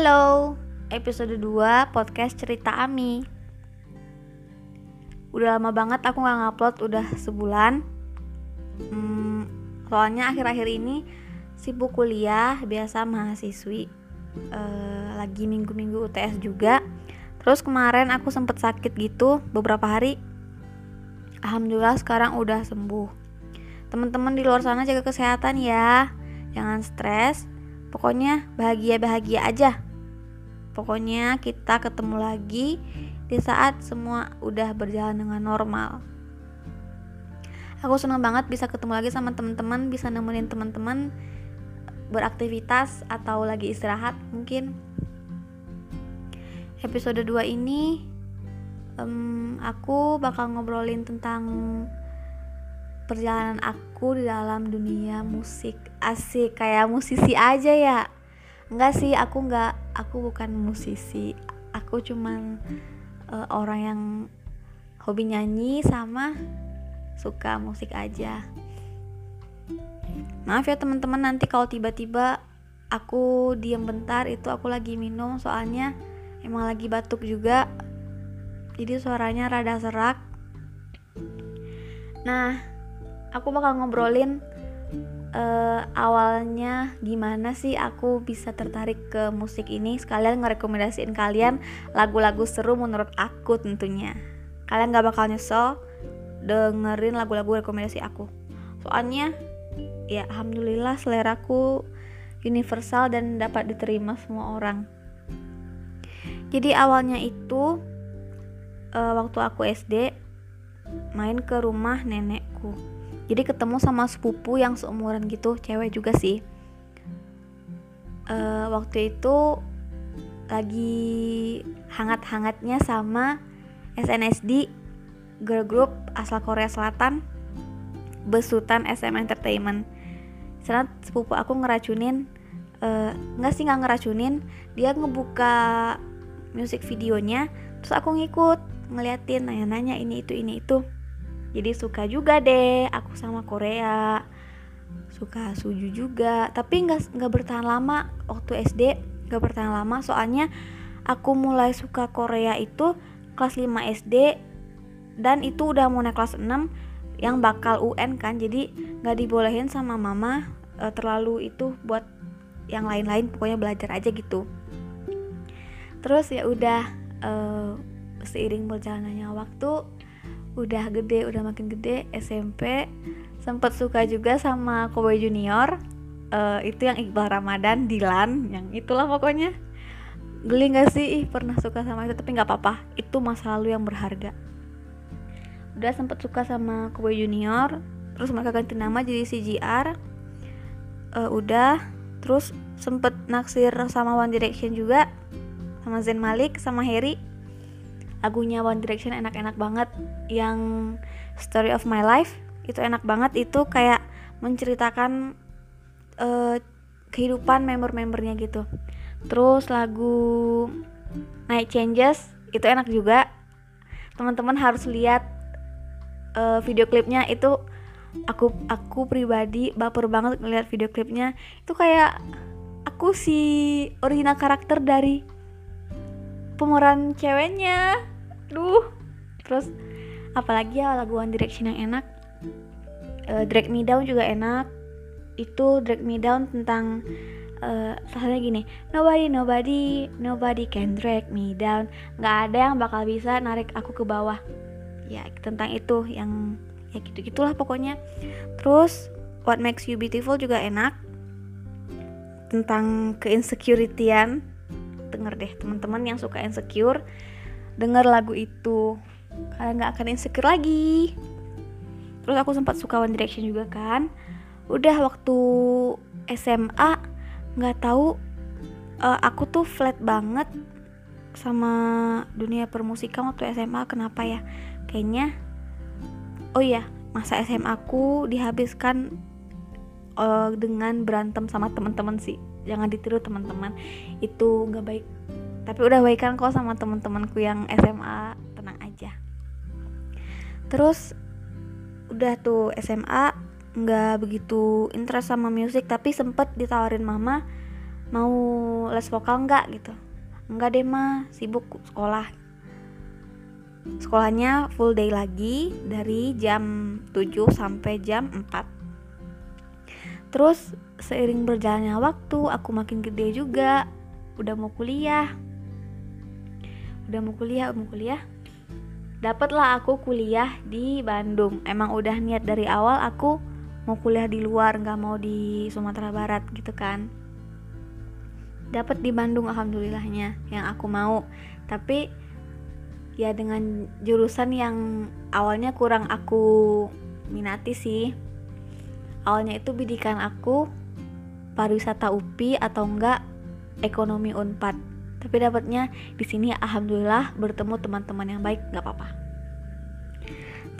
Halo, episode 2 podcast cerita Ami. Udah lama banget aku gak ngupload, udah sebulan. Hmm, Soalnya akhir-akhir ini sibuk kuliah, biasa mahasiswi uh, Lagi minggu-minggu UTS juga. Terus kemarin aku sempet sakit gitu beberapa hari. Alhamdulillah sekarang udah sembuh. Teman-teman di luar sana jaga kesehatan ya Jangan stres. Pokoknya bahagia-bahagia aja. Pokoknya kita ketemu lagi di saat semua udah berjalan dengan normal. Aku senang banget bisa ketemu lagi sama teman-teman, bisa nemenin teman-teman beraktivitas atau lagi istirahat mungkin. Episode 2 ini um, aku bakal ngobrolin tentang perjalanan aku di dalam dunia musik asik kayak musisi aja ya enggak sih aku enggak aku bukan musisi. Aku cuman uh, orang yang hobi nyanyi sama suka musik aja. Maaf ya teman-teman nanti kalau tiba-tiba aku diem bentar itu aku lagi minum soalnya emang lagi batuk juga. Jadi suaranya rada serak. Nah aku bakal ngobrolin uh, awalnya gimana sih aku bisa tertarik ke musik ini? Sekalian ngerekomendasiin kalian lagu-lagu seru menurut aku tentunya. Kalian gak bakal nyesel dengerin lagu-lagu rekomendasi aku. Soalnya ya alhamdulillah seleraku universal dan dapat diterima semua orang. Jadi awalnya itu uh, waktu aku SD main ke rumah nenekku jadi ketemu sama sepupu yang seumuran gitu cewek juga sih. Uh, waktu itu lagi hangat-hangatnya sama SNSD girl group asal Korea Selatan besutan SM Entertainment. Saat sepupu aku ngeracunin uh, sih nggak ngeracunin dia ngebuka musik videonya terus aku ngikut ngeliatin nanya-nanya ini itu ini itu jadi suka juga deh aku sama Korea. Suka suju juga. Tapi nggak nggak bertahan lama. Waktu SD nggak bertahan lama. Soalnya aku mulai suka Korea itu kelas 5 SD dan itu udah mau naik kelas 6 yang bakal UN kan. Jadi nggak dibolehin sama mama e, terlalu itu buat yang lain-lain. Pokoknya belajar aja gitu. Terus ya udah e, seiring berjalannya waktu udah gede udah makin gede SMP sempat suka juga sama Kobe Junior. Uh, itu yang Iqbal Ramadan Dilan yang itulah pokoknya. Geli gak sih? Ih pernah suka sama itu tapi nggak apa-apa. Itu masa lalu yang berharga. Udah sempat suka sama Kobe Junior terus mereka ganti nama jadi CGR uh, eh, udah. Terus sempet naksir sama One Direction juga sama Zayn Malik sama Harry lagunya One Direction enak-enak banget. Yang Story of My Life itu enak banget. Itu kayak menceritakan uh, kehidupan member-membernya gitu. Terus lagu Night Changes itu enak juga. Teman-teman harus lihat uh, video klipnya. Itu aku aku pribadi baper banget ngeliat video klipnya. Itu kayak aku si original karakter dari pemeran ceweknya duh. Terus apalagi ya lagu One Direction yang enak. Uh, Drag Me Down juga enak. Itu Drag Me Down tentang uh, salahnya gini. Nobody nobody nobody can drag me down. Nggak ada yang bakal bisa narik aku ke bawah. Ya tentang itu yang ya gitu gitulah pokoknya. Terus What Makes You Beautiful juga enak. Tentang keinsecurityan. Denger deh teman-teman yang suka insecure denger lagu itu kalian nggak akan insecure lagi. Terus aku sempat suka One Direction juga kan. Udah waktu SMA nggak tahu uh, aku tuh flat banget sama dunia permusikan waktu SMA kenapa ya? Kayaknya oh iya masa SMA aku dihabiskan uh, dengan berantem sama teman-teman sih. Jangan ditiru teman-teman. Itu nggak baik tapi udah baikan kok sama teman-temanku yang SMA tenang aja. Terus udah tuh SMA nggak begitu interest sama musik tapi sempet ditawarin mama mau les vokal nggak? gitu. Enggak deh mah sibuk sekolah. Sekolahnya full day lagi dari jam 7 sampai jam 4 terus seiring berjalannya waktu aku makin gede juga. Udah mau kuliah udah mau kuliah mau kuliah? Dapatlah aku kuliah di Bandung. Emang udah niat dari awal aku mau kuliah di luar nggak mau di Sumatera Barat gitu kan? Dapat di Bandung alhamdulillahnya yang aku mau. Tapi ya dengan jurusan yang awalnya kurang aku minati sih. Awalnya itu bidikan aku pariwisata UPI atau enggak ekonomi Unpad tapi dapatnya di sini alhamdulillah bertemu teman-teman yang baik nggak apa-apa.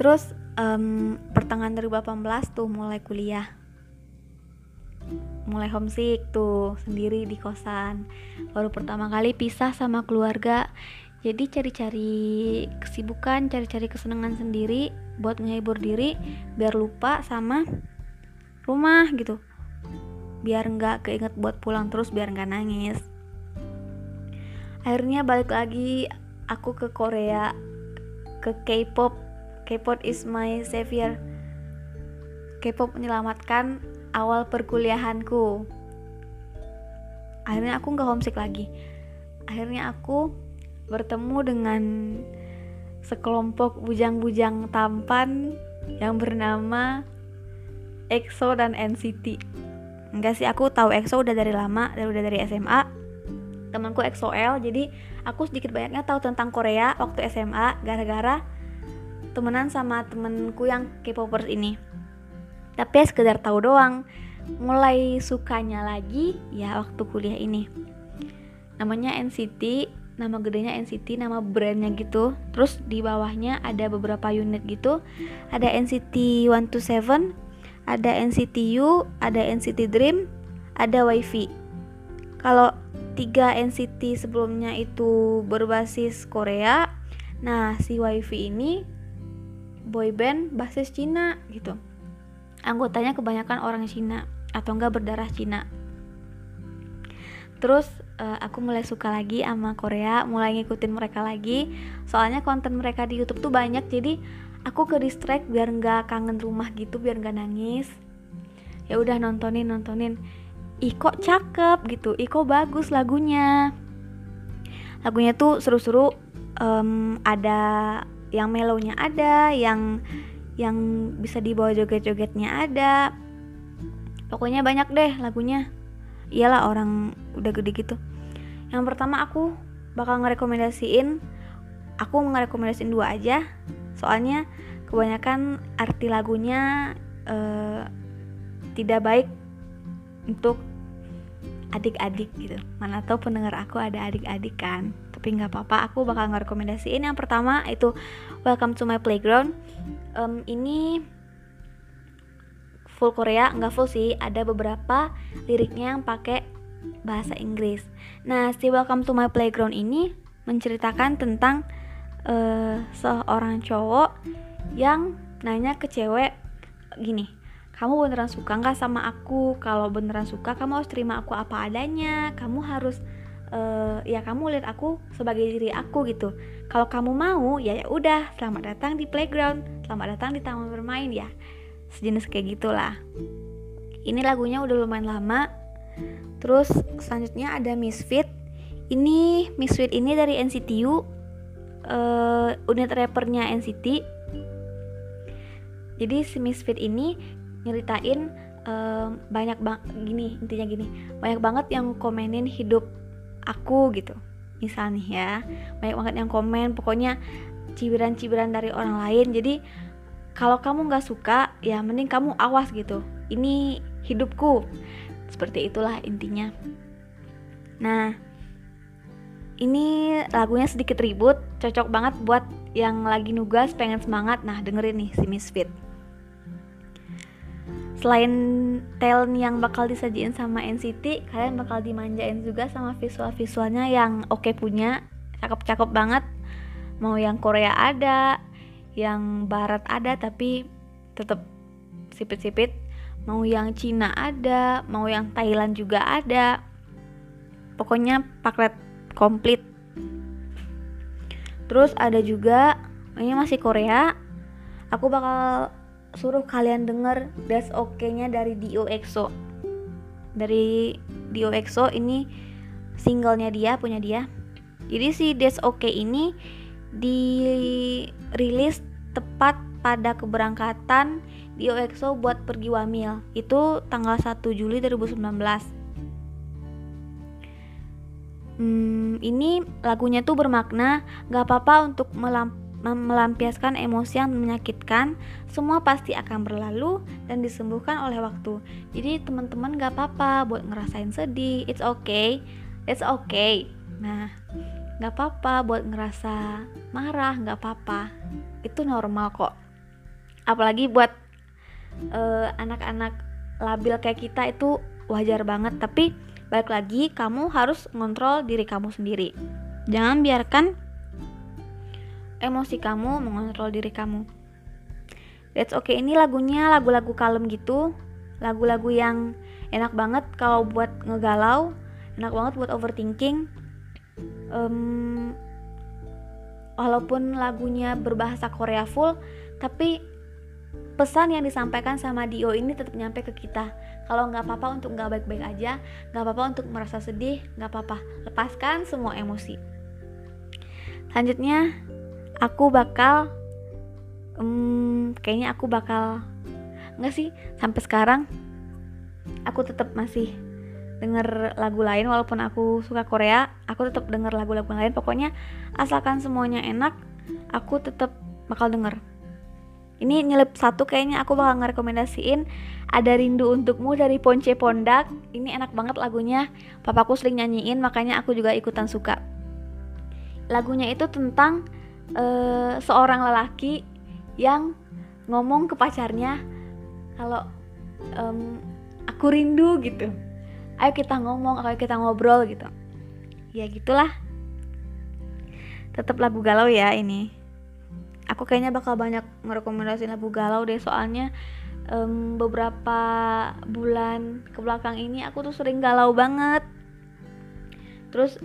Terus um, pertengahan 2018 tuh mulai kuliah. Mulai homesick tuh sendiri di kosan. Baru pertama kali pisah sama keluarga. Jadi cari-cari kesibukan cari-cari kesenangan sendiri buat menghibur diri biar lupa sama rumah gitu. Biar nggak keinget buat pulang terus biar nggak nangis akhirnya balik lagi aku ke Korea ke K-pop K-pop is my savior K-pop menyelamatkan awal perkuliahanku akhirnya aku nggak homesick lagi akhirnya aku bertemu dengan sekelompok bujang-bujang tampan yang bernama EXO dan NCT. Enggak sih, aku tahu EXO udah dari lama, dari udah dari SMA. Temanku EXO-L, jadi aku sedikit banyaknya tahu tentang Korea waktu SMA gara-gara temenan sama temenku yang K-popers ini. Tapi ya sekedar tahu doang. Mulai sukanya lagi ya waktu kuliah ini. Namanya NCT nama gedenya NCT nama brandnya gitu terus di bawahnya ada beberapa unit gitu ada NCT 127 ada NCT U ada NCT Dream ada WiFi kalau tiga NCT sebelumnya itu berbasis Korea. Nah si WiFi ini boyband basis Cina gitu. Anggotanya kebanyakan orang Cina atau enggak berdarah Cina. Terus uh, aku mulai suka lagi sama Korea mulai ngikutin mereka lagi. Soalnya konten mereka di YouTube tuh banyak jadi aku ke distract biar nggak kangen rumah gitu biar nggak nangis. Ya udah nontonin nontonin ih kok cakep gitu. Ih kok bagus lagunya. Lagunya tuh seru-seru um, ada yang melonya ada yang yang bisa dibawa joget-jogetnya ada. Pokoknya banyak deh lagunya. Iyalah orang udah gede gitu. Yang pertama aku bakal ngerekomendasiin aku ngerekomendasiin dua aja. Soalnya kebanyakan arti lagunya uh, tidak baik untuk adik-adik gitu. Mana tau pendengar aku ada adik-adik kan. Tapi nggak apa-apa aku bakal ngerekomendasiin. Yang pertama itu Welcome to my playground. Um, ini full Korea nggak full sih. Ada beberapa liriknya yang pakai bahasa Inggris. Nah, si Welcome to My Playground ini menceritakan tentang uh, seorang cowok yang nanya ke cewek gini, kamu beneran suka nggak sama aku? Kalau beneran suka, kamu harus terima aku apa adanya. Kamu harus uh, ya kamu lihat aku sebagai diri aku gitu. Kalau kamu mau, ya ya udah, selamat datang di playground, selamat datang di taman bermain ya. Sejenis kayak gitulah. Ini lagunya udah lumayan lama, Terus selanjutnya ada Misfit. Ini Misfit ini dari NCTU uh, eh, unit rappernya NCT. Jadi si Misfit ini nyeritain uh, banyak bang gini intinya gini banyak banget yang komenin hidup aku gitu misalnya ya banyak banget yang komen pokoknya cibiran-cibiran dari orang lain jadi kalau kamu nggak suka ya mending kamu awas gitu ini hidupku seperti itulah intinya. Nah, ini lagunya sedikit ribut, cocok banget buat yang lagi nugas pengen semangat. Nah, dengerin nih si Misfit. Selain talent yang bakal disajiin sama NCT, kalian bakal dimanjain juga sama visual-visualnya yang oke okay punya, cakep-cakep banget. Mau yang Korea ada, yang Barat ada, tapi tetap sipit-sipit. Mau yang Cina ada mau yang Thailand juga ada. Pokoknya paket komplit. Terus ada juga ini masih Korea. Aku bakal suruh kalian denger That's Okay nya dari Dio EXO. Dari Dio EXO ini singlenya dia punya dia. Jadi si That's Okay ini dirilis tepat pada keberangkatan Dio EXO buat pergi wamil. Itu tanggal 1 Juli 2019 hmm, ini lagunya tuh bermakna gak apa-apa untuk melamp melampiaskan emosi yang menyakitkan semua pasti akan berlalu dan disembuhkan oleh waktu. Jadi teman-teman gak apa-apa buat ngerasain sedih. It's okay. It's okay. Nah gak apa-apa buat ngerasa marah gak apa-apa. Itu normal kok. Apalagi buat eh, anak-anak uh, labil kayak kita itu wajar banget. Tapi Balik lagi, kamu harus mengontrol diri kamu sendiri. Jangan biarkan emosi kamu mengontrol diri kamu. That's okay. Ini lagunya lagu-lagu kalem gitu, lagu-lagu yang enak banget kalau buat ngegalau, enak banget buat overthinking. Um, walaupun lagunya berbahasa Korea full, tapi pesan yang disampaikan sama Dio ini tetap nyampe ke kita kalau nggak apa-apa untuk nggak baik-baik aja nggak apa-apa untuk merasa sedih nggak apa-apa lepaskan semua emosi selanjutnya aku bakal um, kayaknya aku bakal nggak sih sampai sekarang aku tetap masih denger lagu lain walaupun aku suka Korea aku tetap denger lagu-lagu lain. Pokoknya asalkan semuanya enak aku tetap bakal denger. Ini nyelip satu kayaknya aku bakal ngerekomendasiin ada rindu untukmu dari Ponce Pondak. Ini enak banget lagunya papaku sering nyanyiin makanya aku juga ikutan suka. Lagunya itu tentang uh, seorang lelaki yang ngomong ke pacarnya kalau um, aku rindu gitu. Ayo kita ngomong ayo kita ngobrol gitu. Ya gitulah. Tetap lagu galau ya ini. Aku kayaknya bakal banyak merekomendasikan lagu galau deh soalnya um, beberapa bulan ke belakang ini aku tuh sering galau banget. Terus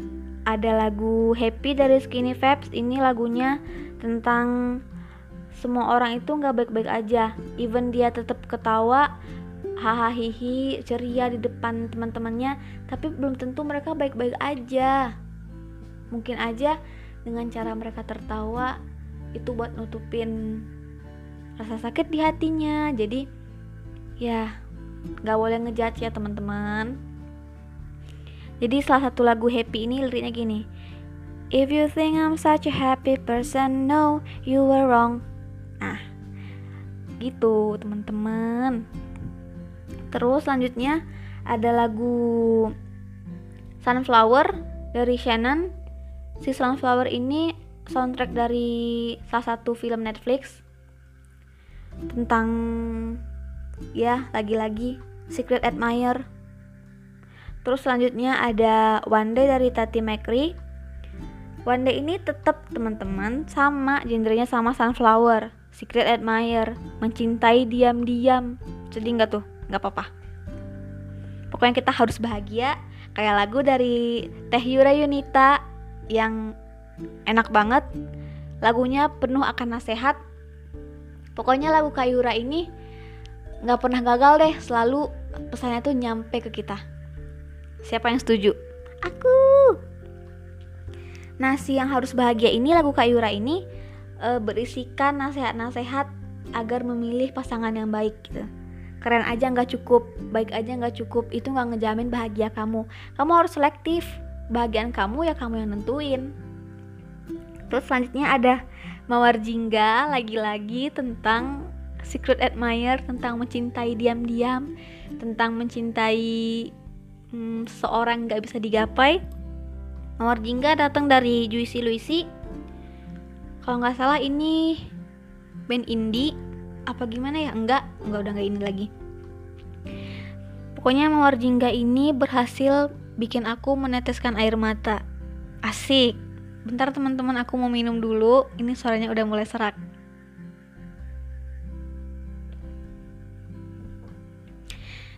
ada lagu Happy dari Skinny Fabs. Ini lagunya tentang semua orang itu nggak baik-baik aja. Even dia tetap ketawa hahaha hihi ceria di depan teman-temannya tapi belum tentu mereka baik-baik aja. Mungkin aja dengan cara mereka tertawa itu buat nutupin rasa sakit di hatinya. Jadi ya nggak boleh ngejudge ya teman-teman jadi salah satu lagu happy ini liriknya gini If you think I'm such a happy person, no, you were wrong. Nah, gitu teman-teman. Terus selanjutnya ada lagu Sunflower dari Shannon. Si Sunflower ini soundtrack dari salah satu film Netflix tentang ya lagi-lagi Secret Admirer terus selanjutnya ada One Day dari Tati McRae One Day ini tetap teman-teman sama genrenya sama Sunflower Secret Admirer mencintai diam-diam. Jadi nggak tuh? Nggak apa-apa. Pokoknya kita harus bahagia. Kayak lagu dari Teh Yura Yunita yang enak banget. Lagunya penuh akan nasihat. Pokoknya lagu Kayura ini nggak pernah gagal deh. Selalu pesannya tuh nyampe ke kita siapa yang setuju? Aku. Nasi yang harus bahagia ini lagu Kayura ini e, berisikan nasihat-nasihat agar memilih pasangan yang baik gitu. Keren aja nggak cukup baik aja nggak cukup itu nggak ngejamin bahagia kamu. Kamu harus selektif bagian kamu ya kamu yang nentuin. Terus selanjutnya ada Mawar Jingga lagi-lagi tentang secret admirer, tentang mencintai diam-diam, tentang mencintai hmm, seorang nggak bisa digapai. Mawar Jingga datang dari Juicy Luisi. Kalau nggak salah ini band indie apa gimana ya? Enggak, enggak udah nggak ini lagi. Pokoknya Mawar Jingga ini berhasil bikin aku meneteskan air mata. Asik bentar teman-teman aku mau minum dulu ini suaranya udah mulai serak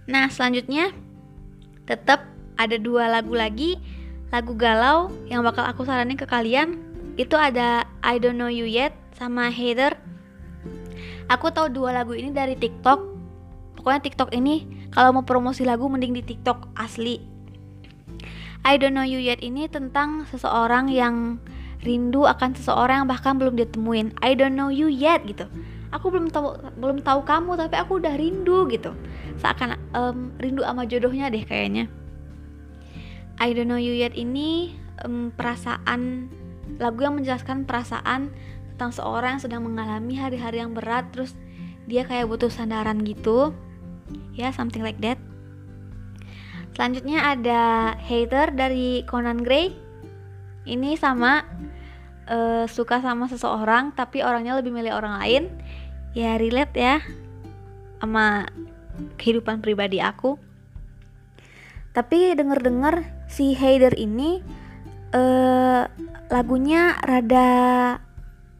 nah selanjutnya tetap ada dua lagu lagi lagu galau yang bakal aku saranin ke kalian itu ada I Don't Know You Yet sama Heather. Aku tahu dua lagu ini dari TikTok. Pokoknya TikTok ini kalau mau promosi lagu mending di TikTok asli. I Don't Know You Yet ini tentang seseorang yang rindu akan seseorang yang bahkan belum ditemuin. I don't know you yet gitu. Aku belum tahu belum tahu kamu tapi aku udah rindu gitu. Seakan um, rindu sama jodohnya deh kayaknya. I don't know you yet ini um, perasaan lagu yang menjelaskan perasaan tentang seorang yang sedang mengalami hari-hari yang berat terus dia kayak butuh sandaran gitu ya yeah, something like that selanjutnya ada hater dari Conan Gray ini sama uh, suka sama seseorang tapi orangnya lebih milih orang lain ya relate ya sama kehidupan pribadi aku. Tapi denger-dengar si hater ini uh, lagunya rada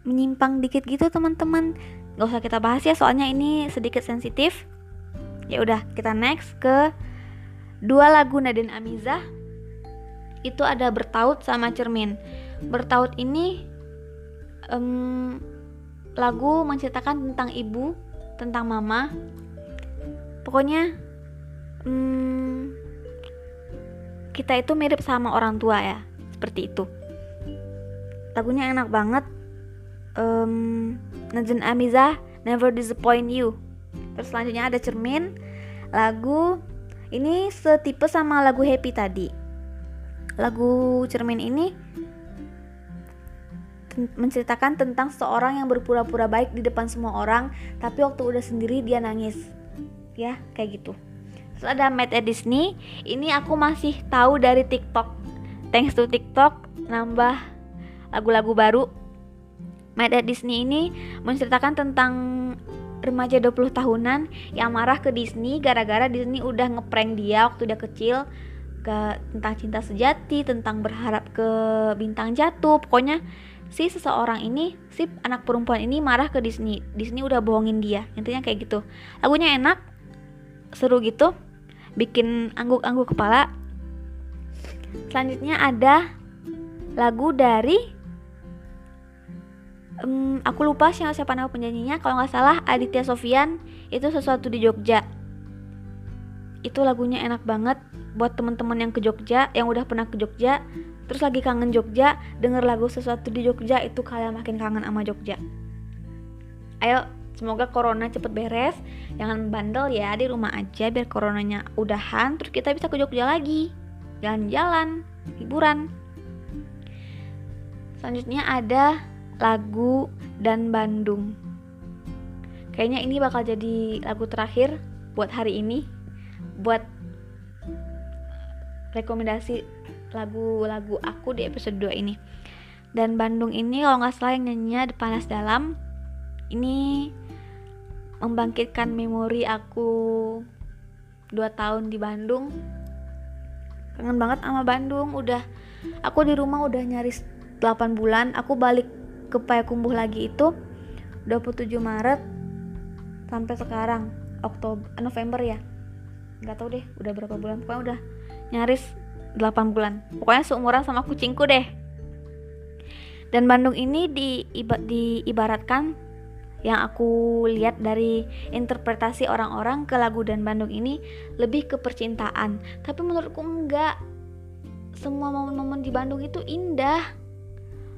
menyimpang dikit gitu teman-teman. Nggak usah kita bahas ya soalnya ini sedikit sensitif. Ya udah kita next ke dua lagu Nadine Amiza itu ada bertaut sama cermin bertaut ini um, lagu menceritakan tentang ibu tentang mama. Pokoknya um, kita itu mirip sama orang tua ya seperti itu. Lagunya enak banget. Um, Najin Amiza Never Disappoint You. Terus selanjutnya ada cermin. Lagu ini setipe sama lagu Happy tadi. Lagu cermin ini menceritakan tentang seorang yang berpura-pura baik di depan semua orang tapi waktu udah sendiri dia nangis. Ya kayak gitu. Terus ada Matt at Disney. Ini aku masih tahu dari TikTok. Thanks to TikTok nambah lagu-lagu baru. Mad at Disney ini menceritakan tentang remaja 20 tahunan yang marah ke Disney gara-gara Disney udah ngeprank dia waktu dia kecil ke tentang cinta sejati, tentang berharap ke bintang jatuh. Pokoknya si seseorang ini, si anak perempuan ini marah ke Disney. Disney udah bohongin dia. Intinya kayak gitu. Lagunya enak, seru gitu, bikin angguk-angguk kepala. Selanjutnya ada lagu dari um, aku lupa siapa siapa nama penyanyinya kalau nggak salah Aditya Sofian itu sesuatu di Jogja itu lagunya enak banget buat teman-teman yang ke Jogja yang udah pernah ke Jogja terus lagi kangen Jogja denger lagu sesuatu di Jogja itu kalian makin kangen sama Jogja ayo semoga corona cepet beres jangan bandel ya di rumah aja biar coronanya udahan terus kita bisa ke Jogja lagi jalan-jalan liburan selanjutnya ada lagu dan Bandung. Kayaknya ini bakal jadi lagu terakhir buat hari ini. Buat rekomendasi lagu-lagu aku di episode 2 ini. Dan Bandung ini kalau nggak salah yang nyanyinya Panas Dalam. Ini membangkitkan memori aku 2 tahun di Bandung. Kangen banget sama Bandung. Udah aku di rumah udah nyaris 8 bulan. Aku balik ke Payakumbuh lagi itu 27 Maret sampai sekarang Oktober November ya nggak tahu deh udah berapa bulan pokoknya udah nyaris 8 bulan. Pokoknya seumuran sama kucingku deh. Dan Bandung ini di, diibaratkan yang aku lihat dari interpretasi orang-orang ke lagu dan Bandung ini lebih ke percintaan. Tapi menurutku enggak. Semua momen-momen di Bandung itu indah.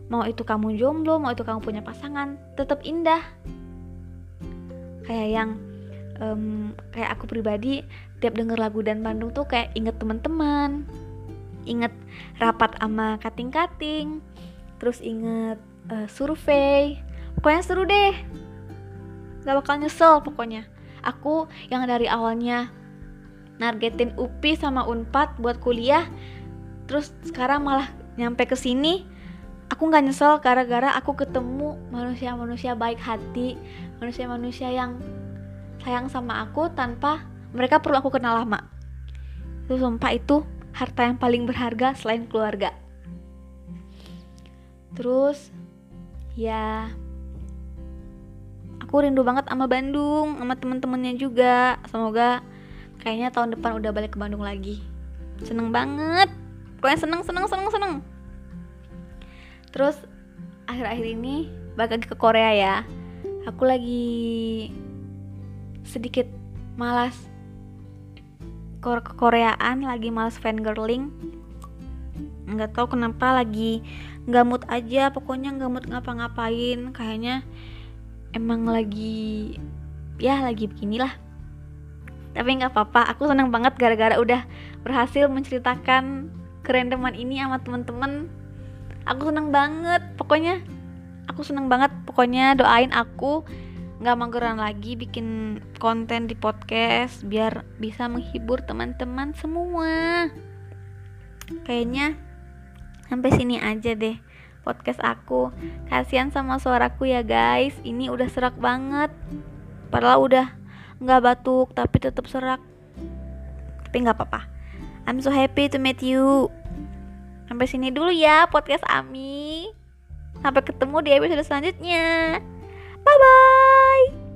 Mau itu kamu jomblo mau itu kamu punya pasangan tetap indah. Kayak yang um, kayak aku pribadi tiap denger lagu dan Bandung tuh kayak inget teman-teman inget rapat sama kating-kating terus inget uh, survei. Pokoknya seru deh. Gak bakal nyesel pokoknya. Aku yang dari awalnya nargetin UPI sama UNPAD buat kuliah terus sekarang malah nyampe ke sini aku nggak nyesel gara-gara aku ketemu manusia-manusia baik hati manusia-manusia yang sayang sama aku tanpa mereka perlu aku kenal lama. Itu sumpah itu harta yang paling berharga selain keluarga. Terus ya aku rindu banget sama Bandung sama temen-temennya juga. Semoga kayaknya tahun depan udah balik ke Bandung lagi. Seneng banget. Pokoknya seneng seneng seneng seneng. Terus akhir-akhir ini balik lagi ke Korea ya. Aku lagi sedikit malas Koreaan lagi malas fangirling. Nggak tahu kenapa lagi nggak mood aja pokoknya nggak mood ngapa-ngapain. Kayaknya emang lagi ya lagi beginilah. Tapi nggak apa-apa aku senang banget gara-gara udah berhasil menceritakan kerendeman ini sama temen-temen. Aku senang banget pokoknya. Aku senang banget pokoknya doain aku nggak mageran lagi bikin konten di podcast biar bisa menghibur teman-teman semua. Kayaknya sampai sini aja deh podcast aku. Kasihan sama suaraku ya guys. Ini udah serak banget. Padahal udah nggak batuk tapi tetap serak. Tapi nggak apa-apa. I'm so happy to meet you. Sampai sini dulu ya podcast Ami. Sampai ketemu di episode selanjutnya 拜拜。